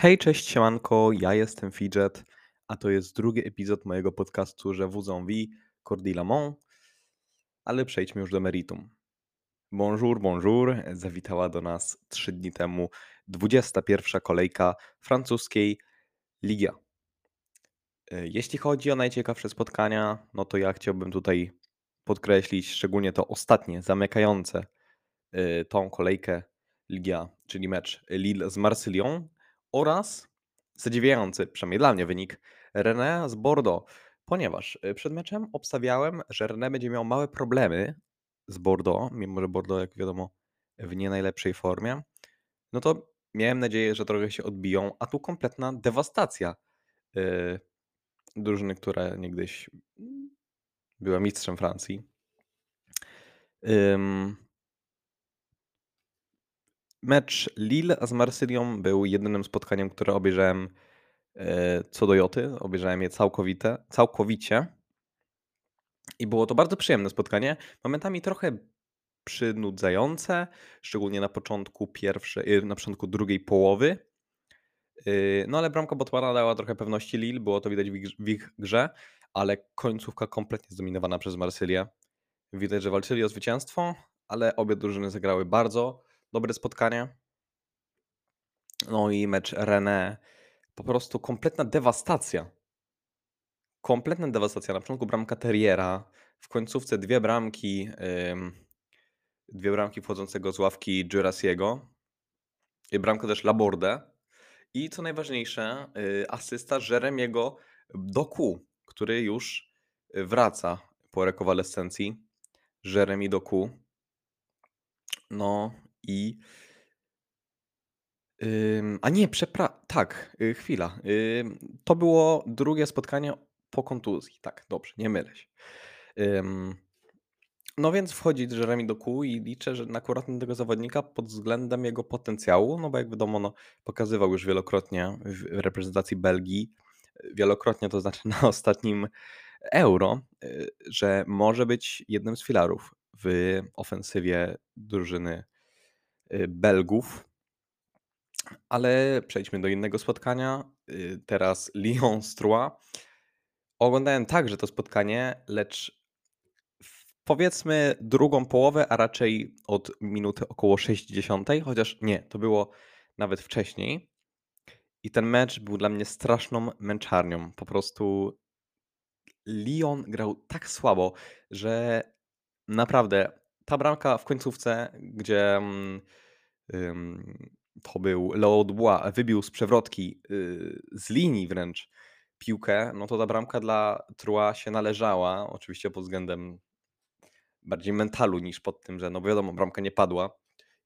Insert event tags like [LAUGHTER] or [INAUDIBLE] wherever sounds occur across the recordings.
Hej, cześć, siemanko, ja jestem Fidget, a to jest drugi epizod mojego podcastu Je vous envie, Cordy Lamont, ale przejdźmy już do meritum. Bonjour, bonjour, zawitała do nas trzy dni temu 21. kolejka francuskiej Liga. Jeśli chodzi o najciekawsze spotkania, no to ja chciałbym tutaj podkreślić szczególnie to ostatnie, zamykające y, tą kolejkę Liga, czyli mecz Lille z Marsylią, oraz zadziwiający, przynajmniej dla mnie, wynik René z Bordeaux, ponieważ y, przed meczem obstawiałem, że René będzie miał małe problemy z Bordeaux, mimo że Bordeaux, jak wiadomo, w nie najlepszej formie. No to miałem nadzieję, że trochę się odbiją, a tu kompletna dewastacja yy, drużyny, która niegdyś była mistrzem Francji. Mecz Lille z Marsylią był jedynym spotkaniem, które obejrzałem e, co do Joty. Obejrzałem je całkowite, całkowicie. I było to bardzo przyjemne spotkanie. Momentami trochę przynudzające, szczególnie na początku pierwszej, e, na początku drugiej połowy. E, no ale bramka Botmana dała trochę pewności Lille, było to widać w ich grze, ale końcówka kompletnie zdominowana przez Marsylię. Widać, że walczyli o zwycięstwo, ale obie drużyny zagrały bardzo dobre spotkanie. No i mecz René. Po prostu kompletna dewastacja. Kompletna dewastacja. Na początku bramka Terriera, w końcówce dwie bramki, dwie bramki wchodzącego z ławki Jurassiego. I bramka też Laborde. I co najważniejsze, y, asysta Jeremiego Doku, który już wraca po rekonwalescencji. Jeremy Doku. No i a nie, przepra tak, y, chwila. to było drugie spotkanie po kontuzji. Tak, dobrze, nie mylę się. no więc wchodzi Jeremy Doku i liczę, że akurat na tego zawodnika pod względem jego potencjału, no bo jak wiadomo, no, pokazywał już wielokrotnie w reprezentacji Belgii, wielokrotnie to znaczy na [LAUGHS] ostatnim Euro, y, że może być jednym z filarów w ofensywie drużyny Belgów. Ale przejdźmy do innego spotkania. Y, teraz [LAUGHS] Lyon Strua. Oglądałem także to spotkanie, lecz powiedzmy drugą połowę, a raczej od minuty około 60, chociaż nie, to było nawet wcześniej. I ten mecz był dla mnie straszną męczarnią. Po prostu Lyon grał tak słabo, że naprawdę ta bramka w końcówce, gdzie um, to był Leo Dubois, wybił z przewrotki y, z linii wręcz piłkę, no to ta bramka dla Trua się należała, oczywiście pod względem bardziej mentalu niż pod tym, że no wiadomo, bramka nie padła.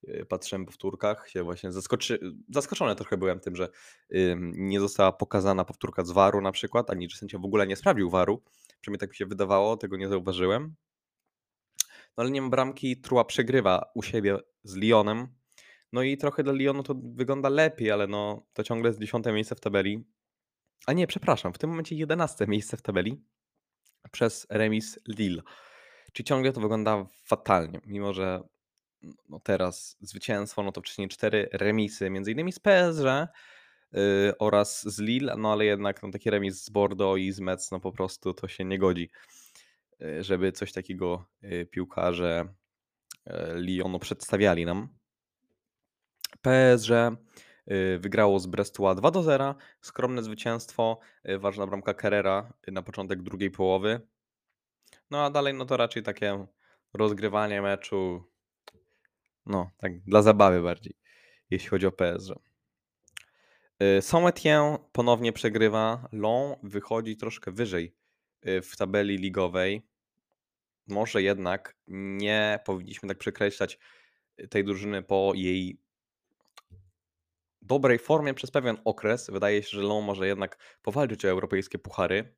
Y, patrzyłem po powtórkach, się właśnie zaskoczy... zaskoczony trochę byłem tym, że nie została pokazana powtórka z waru na przykład, ani że sędzia w ogóle nie sprawdził waru. Przynajmniej tak mi się wydawało, tego nie zauważyłem. No ale nie ma bramki, Trua przegrywa u siebie z Lyonem, no i trochę dla Lyonu to wygląda lepiej, ale no to ciągle jest dziesiąte miejsce w tabeli. A nie, przepraszam, w tym momencie jedenaste miejsce w tabeli przez remis Lille. Czyli ciągle to wygląda fatalnie, mimo że no teraz zwycięstwo, no to wcześniej cztery remisy, między innymi z PSG yy, oraz z Lille, no ale jednak no, taki remis z Bordeaux i z Metz, no po prostu to się nie godzi, żeby coś takiego yy, piłkarze yy, Lyonu przedstawiali nam. PSG wygrało z Brestois 2 do 0. Skromne zwycięstwo, ważna bramka Carrera na początek drugiej połowy. No a dalej no to raczej takie rozgrywanie meczu no tak dla zabawy bardziej, jeśli chodzi o PSG. Saint-Étienne ponownie przegrywa. Lyon wychodzi troszkę wyżej w tabeli ligowej. Może jednak nie powinniśmy tak przekreślać tej drużyny po jej dobrej formie przez pewien okres. Wydaje się, że Lyon może jednak powalczyć o europejskie puchary.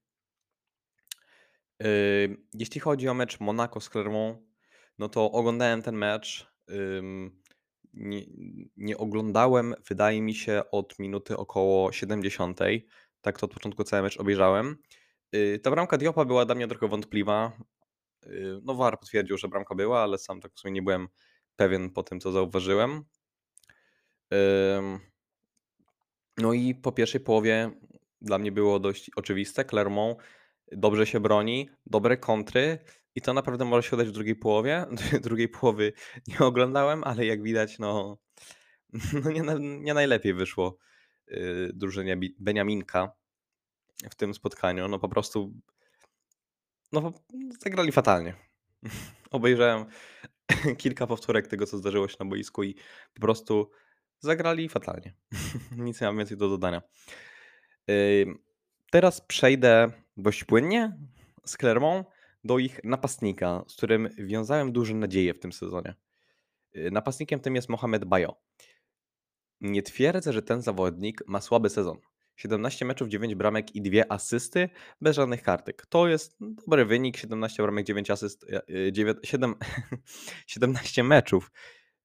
Jeśli chodzi o mecz Monaco z Clermont, no to oglądałem ten mecz. Nie, nie, oglądałem, wydaje mi się, od minuty około 70. Tak to od początku cały mecz obejrzałem. Y, ta bramka Diopa była dla mnie trochę wątpliwa. Y, no VAR potwierdził, że bramka była, ale sam tak w sumie nie byłem pewien po tym, co zauważyłem. No i po pierwszej połowie dla mnie było dość oczywiste. Clermont dobrze się broni, dobre kontry i to naprawdę może się udać w drugiej połowie. [LAUGHS] Drugiej połowy nie oglądałem, ale jak widać, no, [LAUGHS] no nie, nie najlepiej wyszło yy, drużynie Beniaminka w tym spotkaniu. No po prostu no, zagrali fatalnie. [LAUGHS] Obejrzałem [LAUGHS] kilka powtórek tego, co zdarzyło się na boisku i po prostu zagrali fatalnie. [LAUGHS] Nic nie mam więcej do dodania. Teraz przejdę dość płynnie z Clermont do ich napastnika, z którym wiązałem duże nadzieje w tym sezonie. Y, napastnikiem tym jest Mohamed Bayo. Nie twierdzę, że ten zawodnik ma słaby sezon. 17 meczów, 9 bramek i 2 asysty bez żadnych kartek. To jest dobry wynik. 17 bramek, 9 asyst, 9, 7, 17 meczów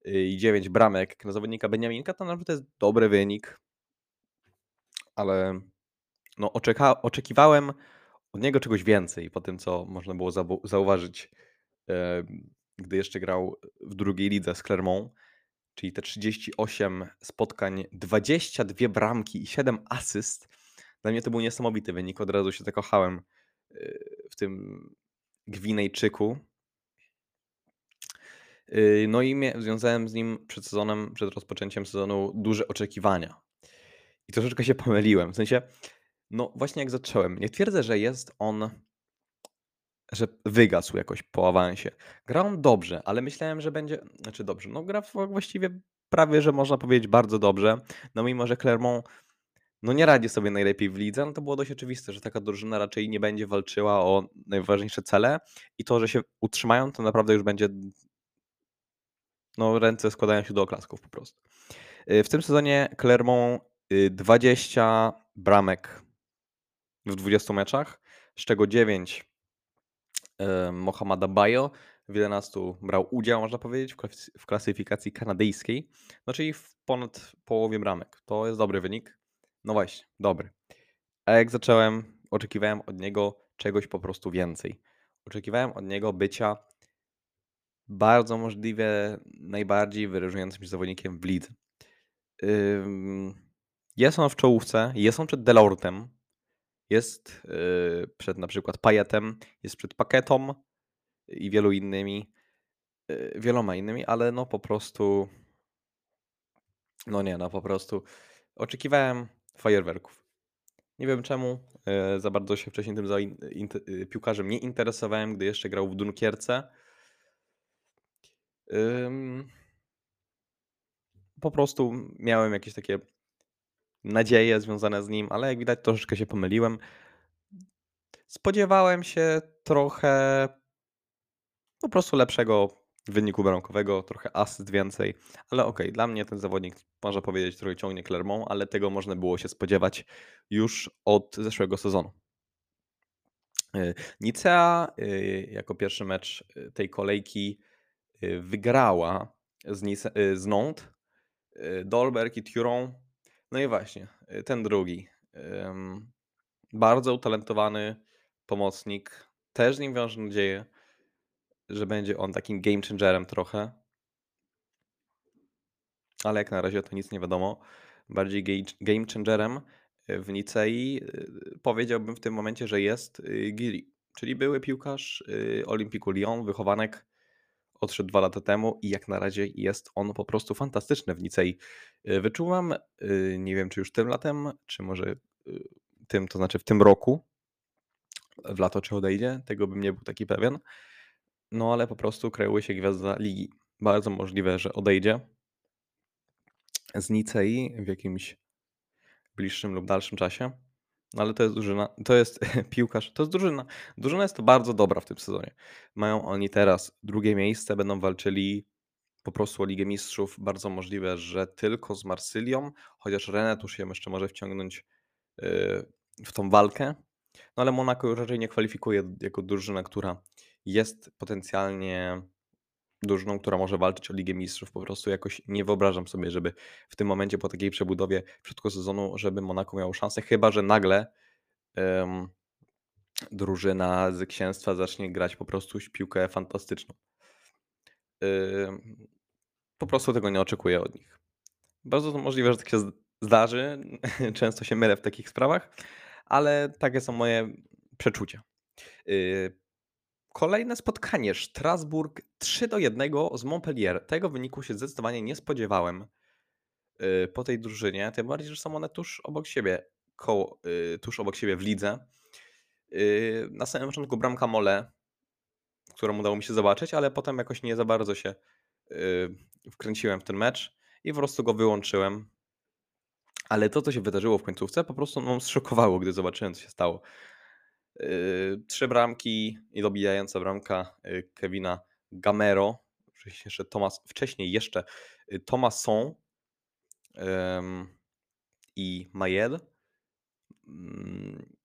y, i 9 bramek na zawodnika Beniaminka to naprawdę jest dobry wynik. Ale no, oczeka, oczekiwałem od niego czegoś więcej po tym, co można było zauważyć, gdy jeszcze grał w drugiej lidze z Clermont, czyli te 38 spotkań, 22 bramki i 7 asyst. Dla mnie to był niesamowity wynik. Od razu się zakochałem y, w tym Gwinejczyku. Y, no i związałem z nim przed sezonem, przed rozpoczęciem sezonu duże oczekiwania. I troszeczkę się pomyliłem. W sensie, no właśnie jak zacząłem, nie twierdzę, że jest on, że wygasł jakoś po awansie. Grał on dobrze, ale myślałem, że będzie, znaczy dobrze, no gra właściwie prawie, że można powiedzieć bardzo dobrze. No mimo, że Clermont no nie radzi sobie najlepiej w lidze, no to było dość oczywiste, że taka drużyna raczej nie będzie walczyła o najważniejsze cele i to, że się utrzymają, to naprawdę już będzie no ręce składają się do oklasków po prostu. Y, w tym sezonie Clermont 20 y, bramek w 20 meczach, z czego 9 Mohamada Bayo, w 11 brał udział, można powiedzieć, w klasyfikacji kanadyjskiej, no czyli w ponad połowie bramek. To jest dobry wynik. No właśnie, dobry. A jak zacząłem, oczekiwałem od niego czegoś po prostu więcej. Oczekiwałem od niego bycia bardzo możliwie najbardziej wyróżniającym się zawodnikiem w lidze. Jest on w czołówce, jest on przed Delortem, jest yy, przed na przykład Pajetem, jest przed Paketą i wielu innymi, yy, wieloma innymi, ale no po prostu no nie, no po prostu oczekiwałem fajerwerków. Nie wiem czemu yy, za bardzo się wcześniej tym za piłkarzem nie interesowałem, gdy jeszcze grał w Dunkierce. Po prostu miałem jakieś takie nadzieje związane z nim, ale jak widać troszeczkę się pomyliłem. Spodziewałem się trochę po prostu lepszego wyniku bramkowego, trochę asyst więcej, ale okej, okay, dla mnie ten zawodnik, można powiedzieć, trochę ciągnie Clermont, ale tego można było się spodziewać już od zeszłego sezonu. Y, Nicea y, jako pierwszy mecz y, tej kolejki wygrała z, Nice, Nantes. Dolberg i Turon no i właśnie, y, ten drugi. Bardzo utalentowany pomocnik. Też z nim wiąże nadzieję, że będzie on takim game changerem trochę. Ale jak na razie to nic nie wiadomo. Bardziej game changerem y, w Nicei y, powiedziałbym w tym momencie, że jest Giri, czyli były piłkarz Olimpiku Lyon, wychowanek odszedł dwa lata temu i jak na razie jest on po prostu fantastyczny w Nicei. Y, wyczuwam, y, nie wiem czy już tym latem, czy może y, tym, to znaczy w tym roku, w lato czy odejdzie, tego bym nie był taki pewien. No ale po prostu kreuje się gwiazda ligi. Bardzo możliwe, że odejdzie z Nicei w jakimś bliższym lub dalszym czasie. Ale to jest drużyna, to jest [LAUGHS] piłkarz, to jest drużyna. Drużyna jest to bardzo dobra w tym sezonie. Mają oni teraz drugie miejsce, będą walczyli po prostu o Ligę Mistrzów. Bardzo możliwe, że tylko z Marsylią, chociaż Renet już się jeszcze może wciągnąć yy, w tą walkę. No ale Monaco już raczej nie kwalifikuje jako drużyna, która jest potencjalnie drużyną, która może walczyć o Ligę Mistrzów. Po prostu jakoś nie wyobrażam sobie, żeby w tym momencie po takiej przebudowie w środku sezonu, żeby Monaco miało szansę, chyba że nagle um, drużyna z księstwa zacznie grać po prostu piłkę fantastyczną. Um, po prostu tego nie oczekuję od nich. Bardzo to możliwe, że tak się zdarzy. [LAUGHS] Często się mylę w takich sprawach, ale takie są moje przeczucia. Yy, kolejne spotkanie. Strasburg 3 do 1 z Montpellier. Tego wyniku się zdecydowanie nie spodziewałem yy, po tej drużynie. Tym bardziej, że są one tuż obok siebie, koło, yy, tuż obok siebie w lidze. Na samym początku bramka Mole, którą udało mi się zobaczyć, ale potem jakoś nie za bardzo się wkręciłem w ten mecz i po prostu go wyłączyłem. Ale to, co się wydarzyło w końcówce, po prostu no, zszokowało, gdy zobaczyłem, co się stało. Yy, trzy bramki i dobijająca bramka yy, Kevina Gamero. Jeszcze Thomas, wcześniej jeszcze yy, Thomason i Mayed. Mm,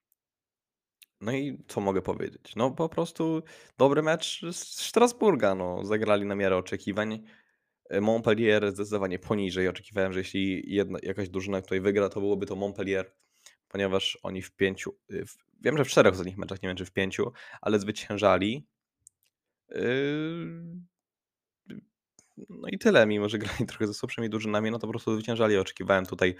no i co mogę powiedzieć? No po prostu dobry mecz z Strasburga. No, zagrali na miarę oczekiwań. Montpellier zdecydowanie poniżej. Oczekiwałem, że jeśli jedna, jakaś drużyna tutaj wygra, to byłoby to Montpellier, ponieważ oni w pięciu, y, wiem, że w czterech ostatnich meczach, nie wiem czy w pięciu, ale zwyciężali. Yy, no i tyle, mimo że [LAUGHS] grali trochę ze słabszymi drużynami, no to po prostu zwyciężali. Oczekiwałem tutaj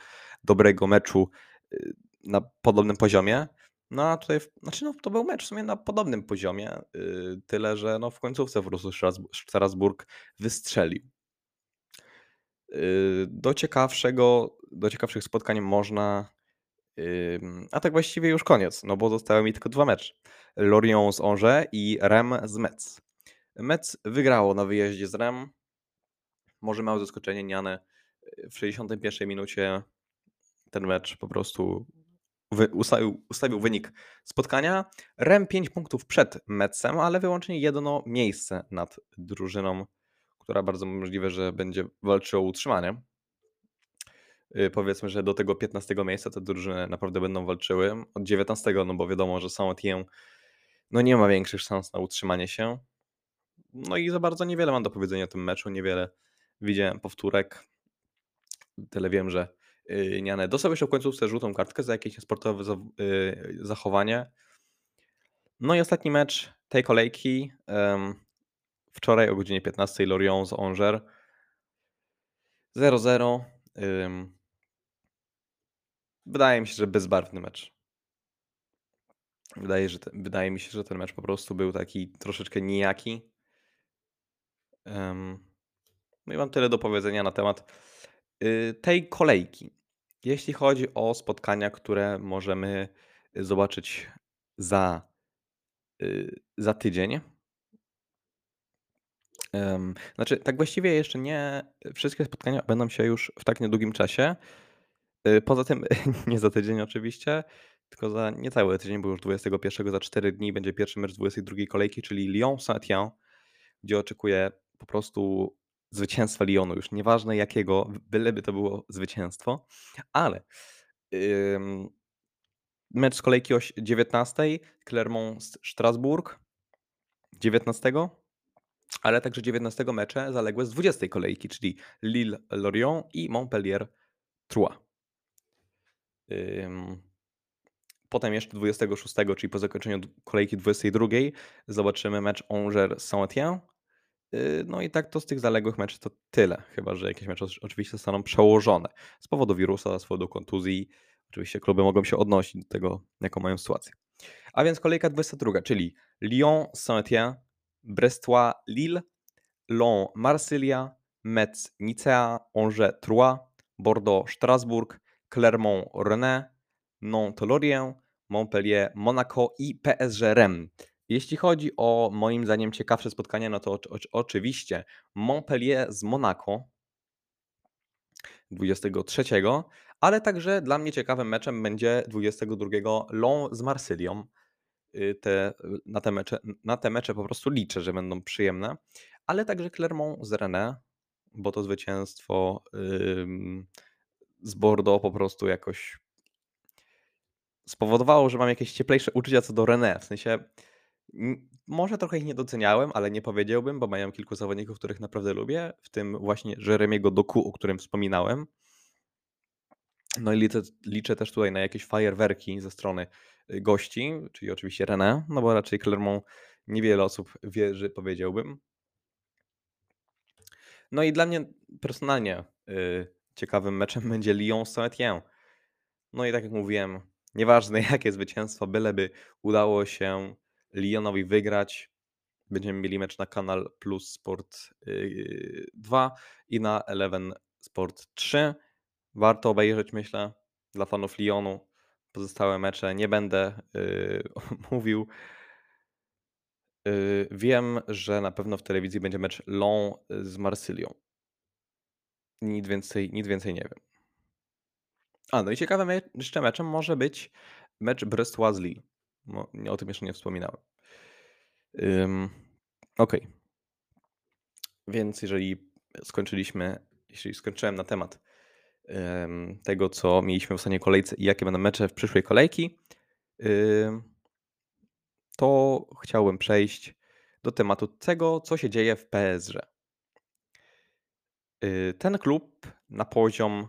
dobrego meczu y, na podobnym poziomie. No a tutaj, znaczy no, to był mecz w sumie na podobnym poziomie, yy, tyle że no, w końcówce po prostu Strasburg wystrzelił. Yy, do ciekawszego, do ciekawszych spotkań można. A tak właściwie już koniec, no bo zostały mi tylko dwa mecze. Lorient z Angers i Rem z Metz. Metz wygrało na wyjeździe z Rem. Może małe zaskoczenie, Niane w 61 minucie ten mecz po prostu ustawił, ustawił wynik spotkania. Rem 5 punktów przed Metzem, ale wyłącznie jedno miejsce nad drużyną która bardzo możliwe, że będzie walczyła o utrzymanie. Y, powiedzmy, że do tego 15 miejsca te drużyny naprawdę będą walczyły. Od 19, no bo wiadomo, że Saint-Étienne no nie ma większych szans na utrzymanie się. No i za bardzo niewiele mam do powiedzenia o tym meczu, niewiele widziałem powtórek. Tyle wiem, że y, Niane dostał jeszcze w końcówce żółtą kartkę za jakieś sportowe y, zachowanie. No i ostatni mecz tej kolejki. Wczoraj o godzinie 15 Lorient z Angers 0-0. Wydaje mi się, że bezbarwny mecz. Wydaje, że te, wydaje mi się, że ten mecz po prostu był taki troszeczkę nijaki. No i mam tyle do powiedzenia na temat y, tej kolejki. Jeśli chodzi o spotkania, które możemy zobaczyć za, y, za tydzień, znaczy, tak właściwie jeszcze nie wszystkie spotkania będą się już w tak niedługim czasie. Y, poza tym, [LAUGHS] nie za tydzień oczywiście, tylko za niecały tydzień, bo już 21 za 4 dni będzie pierwszy mecz 22 kolejki, czyli Lyon Saint-Étienne, gdzie oczekuję po prostu zwycięstwa Lyonu, już nieważne jakiego, byleby to było zwycięstwo, ale ym, mecz z kolejki o 19, Clermont-Strasbourg 19 ale także 19 mecze zaległe z 20 kolejki, czyli Lille-Lorient i Montpellier-Troyes. Potem jeszcze 26, czyli po zakończeniu kolejki 22, zobaczymy mecz Angers-Saint-Étienne. Y, no i tak to z tych zaległych meczów to tyle, chyba że jakieś mecze oczywiście zostaną przełożone z powodu wirusa, z powodu kontuzji. Oczywiście kluby mogą się odnosić do tego, jaką mają sytuację. A więc kolejka 22, czyli Lyon-Saint-Étienne, Brestois, Lille, Lyon, Marsylia, Metz, Nicea, Angers, Troyes, Bordeaux, Strasbourg, Clermont, Rennes, Nantes, Lorient, Montpellier, Monaco i PSG Rennes. Jeśli chodzi o moim zdaniem ciekawsze spotkania, no to o, o, oczywiście Montpellier z Monaco 23, ale także dla mnie ciekawym meczem będzie 22 Lyon z Marsylią. Y, te, y, na, te mecze, na te mecze po prostu liczę, że będą przyjemne, ale także Clermont z Rennes, bo to zwycięstwo yy, z Bordeaux po prostu jakoś spowodowało, że mam jakieś cieplejsze uczucia co do Rennes. W sensie może trochę ich nie doceniałem, ale nie powiedziałbym, bo mają kilku zawodników, których naprawdę lubię, w tym właśnie Jeremiego Doku, o którym wspominałem. No i liczę, liczę też tutaj na jakieś fajerwerki ze strony y, gości, czyli oczywiście René, no bo raczej Clermont niewiele osób wierzy, powiedziałbym. No i dla mnie personalnie y, ciekawym meczem będzie Lyon Saint-Étienne. No i tak jak mówiłem, nieważne [LAUGHS] jakie zwycięstwo, byleby udało się Lyonowi wygrać. Będziemy mieli mecz na Kanal Plus Sport yy, 2 i na Eleven Sport 3. Warto obejrzeć, myślę, dla fanów Lyonu. Pozostałe mecze nie będę yy, [LAUGHS] mówił. Yy, wiem, że na pewno w telewizji będzie mecz Lyon z Marsylią. Nic więcej, nic więcej nie wiem. A, no i ciekawym jeszcze meczem może być mecz Brest-Wazli. No, nie- o tym jeszcze nie wspominałem. Ym, Okej. Więc jeżeli skończyliśmy, jeśli skończyłem na temat ym, tego, co mieliśmy w ostatniej kolejce i jakie będą mecze w przyszłej kolejki, ym, to chciałbym przejść do tematu tego, co się dzieje w PSG. Y, Ten klub na poziom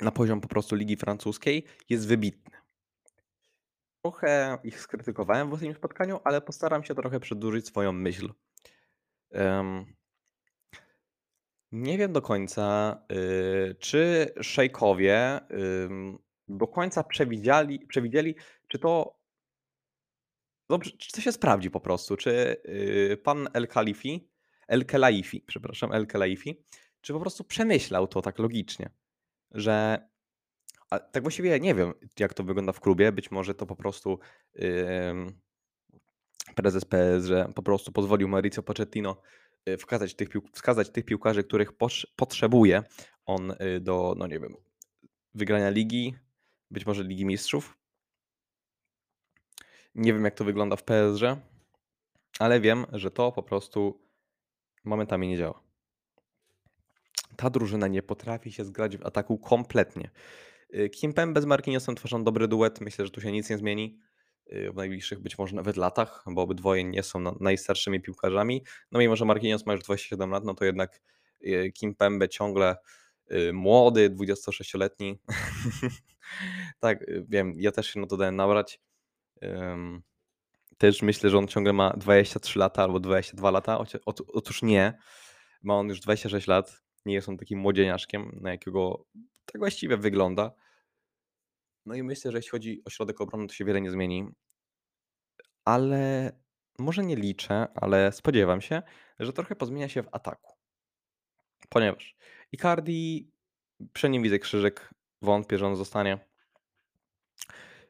na poziom po prostu ligi francuskiej jest wybitny. Trochę ich skrytykowałem w ostatnim spotkaniu, ale postaram się trochę przedłużyć swoją myśl. Nie wiem do końca, y, czy szejkowie do końca przewidzieli, przewidzieli czy to dobrze, czy to się sprawdzi po prostu, czy y, pan El Khalifi, El Khelaifi, przepraszam, El Khelaifi, czy po prostu przemyślał to tak logicznie, że a tak właściwie nie wiem, jak to wygląda w klubie. Być może to po prostu ym, prezes PSG po prostu pozwolił Mauricio Pochettino y, wskazać tych, wskazać tych piłkarzy, których potrz- potrzebuje on y, do, no nie wiem, wygrania ligi, być może Ligi Mistrzów. Nie wiem, jak to wygląda w PSG, ale wiem, że to po prostu momentami nie działa. Ta drużyna nie potrafi się zgrać w ataku kompletnie. Y, Kimpembe z Marquinhosem tworzą dobry duet. Myślę, że tu się nic nie zmieni y, w najbliższych być może nawet latach, bo obydwoje nie są na- najstarszymi piłkarzami. No mimo, że Marquinhos ma już 27 lat, no to jednak y, Kimpembe ciągle y, młody, 26-letni. [LAUGHS] tak, wiem, ja też się na to dałem nabrać. Też myślę, że on ciągle ma 23 lata albo 22 lata. Otóż nie. Ma on już 26 lat. Nie jest on takim młodzieniaszkiem, na jakiego tak właściwie wygląda. No i myślę, że jeśli chodzi o środek obrony, to się wiele nie zmieni. Ale może nie liczę, ale spodziewam się, że trochę pozmienia się w ataku. Ponieważ Icardi, przy nim widzę krzyżyk, wątpię, że on zostanie.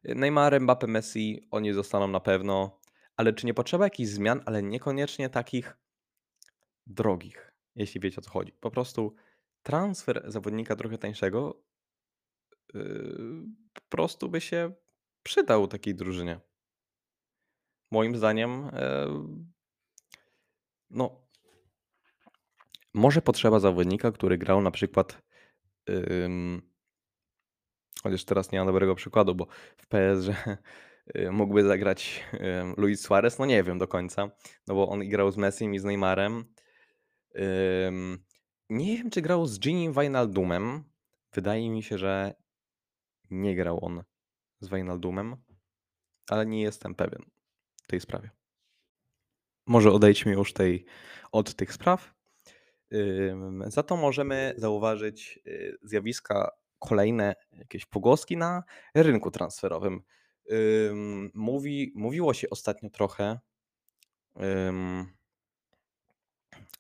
Neymar, Mbappe, Messi, oni zostaną na pewno. Ale czy nie potrzeba jakichś zmian, ale niekoniecznie takich drogich, jeśli wiecie o co chodzi. Po prostu transfer zawodnika trochę tańszego yy, po prostu by się przydał takiej drużynie. Moim zdaniem, e, no, może potrzeba zawodnika, który grał na przykład, ym, chociaż teraz nie mam dobrego przykładu, bo w PSG [LAUGHS] y, mógłby zagrać Luis Suarez, no nie wiem do końca, no bo on grał z Messim i z Neymarem. Ym, nie wiem, czy grał z Ginim Wijnaldumem. Wydaje mi się, że nie grał on z Wijnaldumem, ale nie jestem pewien w tej sprawie. Może odejdźmy już tej, od tych spraw. Za to możemy zauważyć y, zjawiska kolejne, jakieś pogłoski na rynku transferowym. Ym, Mówi, mówiło się ostatnio trochę,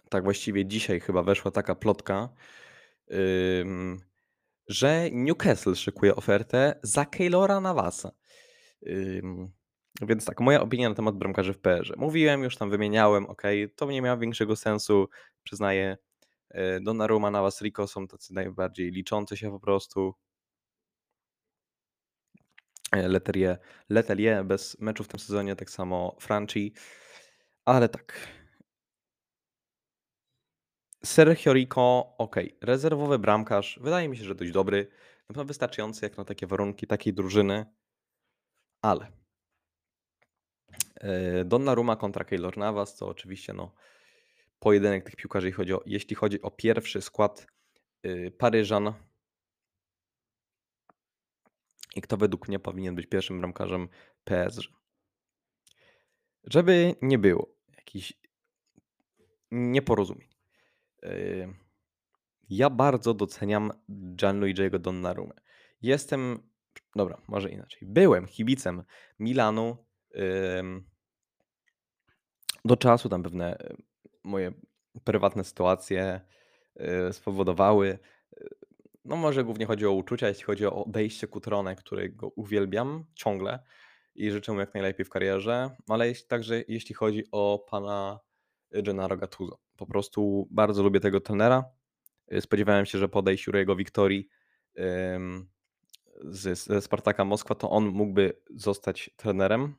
tak właściwie dzisiaj chyba weszła taka plotka, że Newcastle szykuje ofertę za Keylora Navasa. Więc tak, moja opinia na temat bramkarzy w PR. Mówiłem, już tam wymieniałem, ok, to nie miało większego sensu, przyznaję. E, Donnarumma, Navas, Rico są tacy najbardziej liczący się po prostu. Letelier, Letelier bez meczu w tym sezonie, tak samo Franchi. Ale tak. Sergio Rico, ok, rezerwowy bramkarz, wydaje mi się, że dość dobry, na pewno wystarczający jak na takie warunki takiej drużyny, ale e, Donnarumma kontra Keylor Navas, to oczywiście no, pojedynek tych piłkarzy, jeśli chodzi o, jeśli chodzi o pierwszy skład y, Paryżan. I kto według mnie powinien być pierwszym bramkarzem PSG. Żeby nie było jakichś nieporozumień. y, Ja bardzo doceniam Gianluigiego Donnarumę. Jestem dobra, może inaczej. Byłem kibicem Milanu, do czasu tam pewne moje prywatne sytuacje, y, spowodowały y, no może głównie chodzi o uczucia, jeśli chodzi o odejście Cutrone, którego uwielbiam ciągle i życzę mu jak najlepiej w karierze, ale jeśli także jeśli chodzi o pana Gennaro Gattuso. Po prostu bardzo lubię tego trenera. Y, spodziewałem się, że po odejściu jego Wiktorii z Spartaka Moskwa, to on mógłby zostać trenerem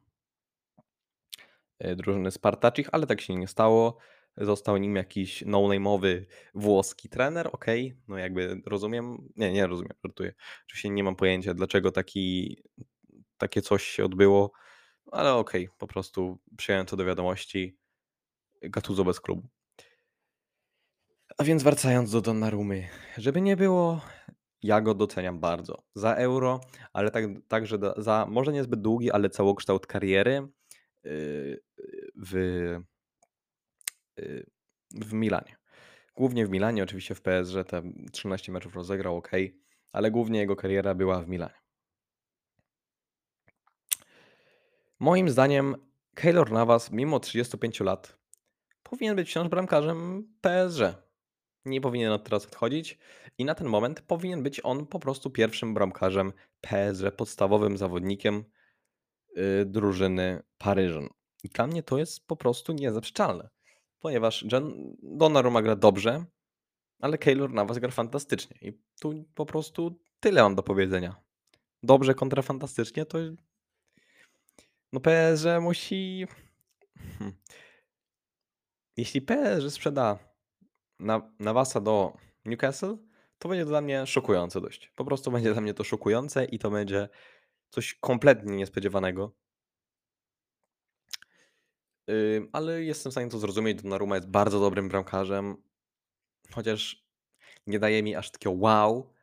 drużyny Spartacich, ale tak się nie stało. Został nim jakiś no-name'owy włoski trener, okej, no jakby rozumiem, nie, nie rozumiem, żartuję. Oczywiście nie mam pojęcia, dlaczego taki, takie coś się odbyło, ale okej, po prostu przyjąłem to do wiadomości. Gattuso bez klubu. A więc wracając do Donnarumy, żeby nie było, ja go doceniam bardzo za Euro, ale tak, także za może niezbyt długi, ale całokształt kariery yy, w, yy, w Milanie. Głównie w Milanie, oczywiście w PSG te 13 meczów rozegrał, ok, ale głównie jego kariera była w Milanie. Moim zdaniem Keylor Navas, mimo 35 lat, powinien być wciąż bramkarzem PSG. Nie powinien od teraz odchodzić i na ten moment powinien być on po prostu pierwszym bramkarzem PSG, podstawowym zawodnikiem yy, drużyny Paryżan. I dla mnie to jest po prostu niezaprzeczalne, ponieważ John Donnarumma gra dobrze, ale Keylor Navas gra fantastycznie i tu po prostu tyle mam do powiedzenia. Dobrze kontra fantastycznie to no PSG musi hmm. jeśli PSG sprzeda na Navasa do Newcastle, to będzie dla mnie szokujące dość. Po prostu będzie dla mnie to szokujące i to będzie coś kompletnie niespodziewanego. Ale jestem w stanie to zrozumieć. Donnarumma jest bardzo dobrym bramkarzem, chociaż nie daje mi aż takiego wow,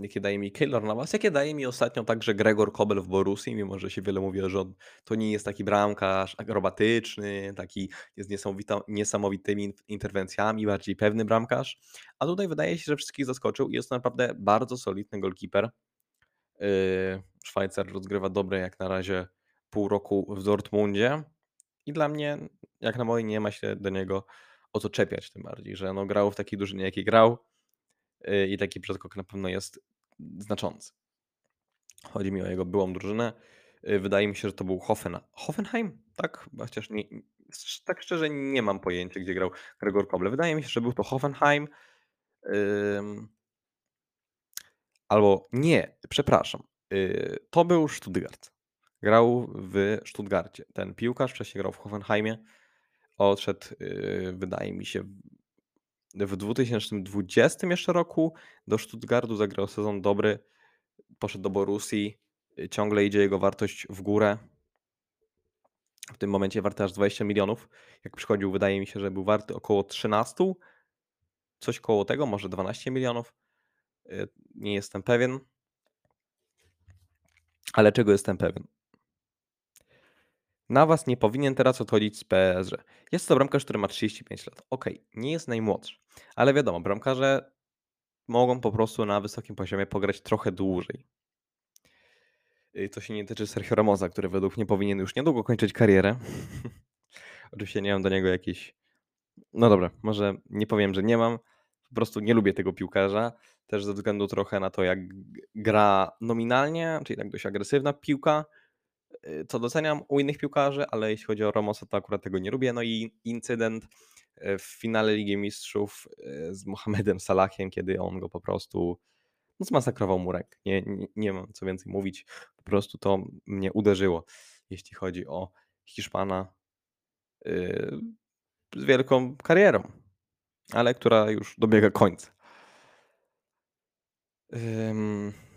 jakie daje mi Keylor Navas, jakie daje mi ostatnio także Gregor Kobel w Borussii, mimo że się wiele mówi, że on to nie jest taki bramkarz akrobatyczny, taki jest niesamowitymi interwencjami, bardziej pewny bramkarz, a tutaj wydaje się, że wszystkich zaskoczył i jest to naprawdę bardzo solidny goalkeeper. Yy, Szwajcar rozgrywa dobre jak na razie pół roku w Dortmundzie. I dla mnie, jak na moje, nie ma się do niego o co czepiać, tym bardziej, że no grał w takiej drużynie, jakiej grał y, i taki przeskok na pewno jest znaczący. Chodzi mi o jego byłą drużynę. Y, wydaje mi się, że to był Hoffen... Hoffenheim, tak? Chociaż nie, tak szczerze nie mam pojęcia, gdzie grał Gregor Koble. Wydaje mi się, że był to Hoffenheim. Albo nie, przepraszam. Y, to był Stuttgart. Grał w Stuttgarcie. Ten piłkarz wcześniej grał w Hoffenheimie. Odszedł, yy, wydaje mi się, w 2020 jeszcze roku do Stuttgartu, zagrał sezon dobry, poszedł do Borussii, yy, ciągle idzie jego wartość w górę. W tym momencie warty aż 20 milionów. Jak przychodził, wydaje mi się, że był warty około 13, coś koło tego, może 12 milionów. Yy, nie jestem pewien. Ale czego jestem pewien? Navas nie powinien teraz odchodzić z PSG. Jest to bramkarz, który ma 35 lat. Okay, nie jest najmłodszy, ale wiadomo, bramkarze mogą po prostu na wysokim poziomie pograć trochę dłużej. To się nie tyczy Sergio Ramosa, który według mnie powinien już niedługo kończyć karierę. [LAUGHS] Oczywiście nie mam do niego jakiś. No dobra, może nie powiem, że nie mam. Po prostu nie lubię tego piłkarza. Też ze względu trochę na to, jak gra nominalnie, czyli tak dość agresywna piłka Y, co doceniam u innych piłkarzy, ale jeśli chodzi o Ramosa, to akurat tego nie lubię. No i incydent y, w finale Ligi Mistrzów y, z Mohamedem Salahem, kiedy on go po prostu no, zmasakrował murek. Nie, nie, nie mam co więcej mówić. Po prostu to mnie uderzyło, jeśli chodzi o Hiszpana yy, z wielką karierą, ale która już dobiega końca. Yy.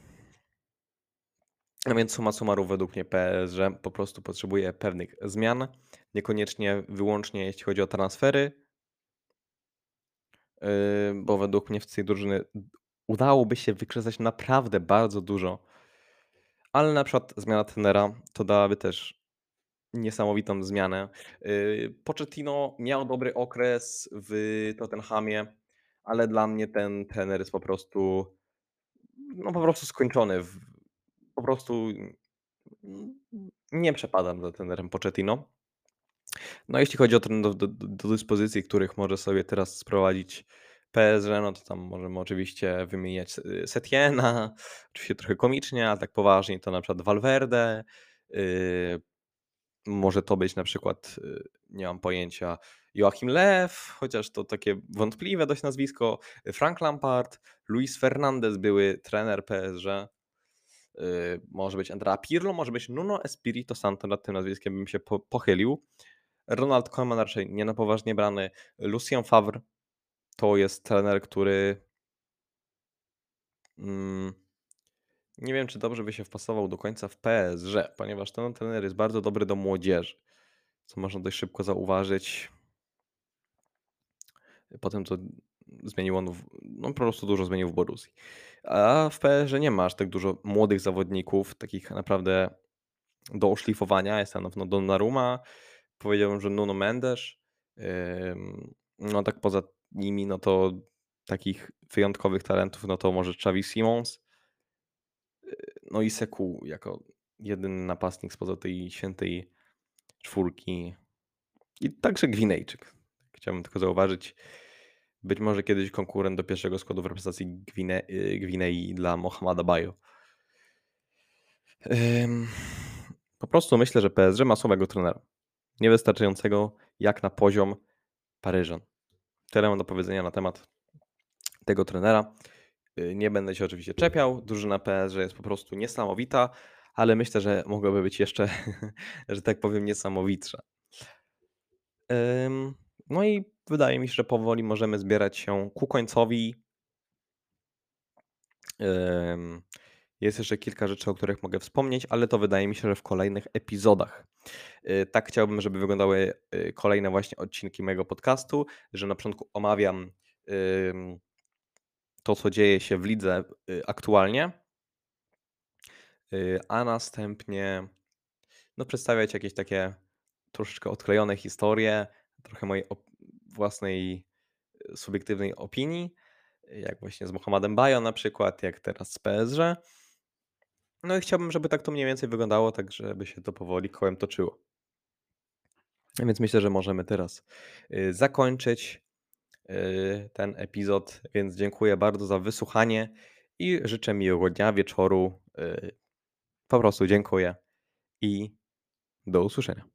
A więc suma summarum według mnie PSG po prostu potrzebuje pewnych zmian, niekoniecznie wyłącznie jeśli chodzi o transfery, yy, bo według mnie w tej drużyny udałoby się wykrzesać naprawdę bardzo dużo, ale na przykład zmiana tenera to dałaby też niesamowitą zmianę. Yy, Pochettino miał dobry okres w Tottenhamie, ale dla mnie ten trener jest po prostu no, po prostu skończony po prostu n nie przepadam za trenerem Pochettino. No, jeśli chodzi o tren do do do dyspozycji, których może sobie teraz sprowadzić PSG, no to tam możemy oczywiście wymieniać y, Setiena, [LAUGHS] oczywiście trochę komicznie, a tak poważnie to na przykład Valverde, yy, może to być na przykład, y, nie mam pojęcia, Joachim Löw, chociaż to takie wątpliwe dość nazwisko, Frank Lampard, Luis Fernandes, były trener PSG, może być Andrea Pirlo, może być Nuno Espirito Santo, nad tym nazwiskiem bym się po pochylił. Ronald Koeman raczej nie na poważnie brany. Lucien Favre to jest trener, który mm, nie wiem, czy dobrze by się wpasował do końca w PSG, ponieważ ten trener jest bardzo dobry do młodzieży, co można dość szybko zauważyć. Potem to zmienił on, w, no po prostu dużo zmienił w Borussii. A w PSG nie ma aż tak dużo młodych zawodników, takich naprawdę do oszlifowania. Jest tam pewno Donnarumma, powiedziałbym, że Nuno Mendes. No tak poza nimi, no to takich wyjątkowych talentów, no to może Xavi Simons. Yy, no i Seku jako jedyny napastnik spoza tej świętej czwórki. I także Gwinejczyk. Chciałbym tylko zauważyć, być może kiedyś konkurent do pierwszego składu w reprezentacji Gwine, yy, Gwinei dla Mohameda Bayo. Po prostu myślę, że PSG ma słabego trenera. Niewystarczającego jak na poziom Paryżan. Tyle mam do powiedzenia na temat tego trenera. Y, nie będę się oczywiście czepiał. Drużyna PSG jest po prostu niesamowita, ale myślę, że mogłaby być jeszcze, [LAUGHS] że tak powiem, niesamowitsza. Ym, no i wydaje mi się, że powoli możemy zbierać się ku końcowi. Jest jeszcze kilka rzeczy, o których mogę wspomnieć, ale to wydaje mi się, że w kolejnych epizodach. Y, tak chciałbym, żeby wyglądały y, kolejne właśnie odcinki mojego podcastu, że na początku omawiam to, co dzieje się w lidze y, aktualnie, a następnie no, przedstawiać jakieś takie troszeczkę odklejone historie, trochę mojej własnej subiektywnej opinii, jak właśnie z Mohamedem Bayo na przykład, jak teraz z PSG. No i chciałbym, żeby tak to mniej więcej wyglądało, tak żeby się to powoli kołem toczyło. Więc myślę, że możemy teraz y, zakończyć y, ten epizod. Więc dziękuję bardzo za wysłuchanie i życzę miłego dnia, wieczoru. Y, po prostu dziękuję i do usłyszenia.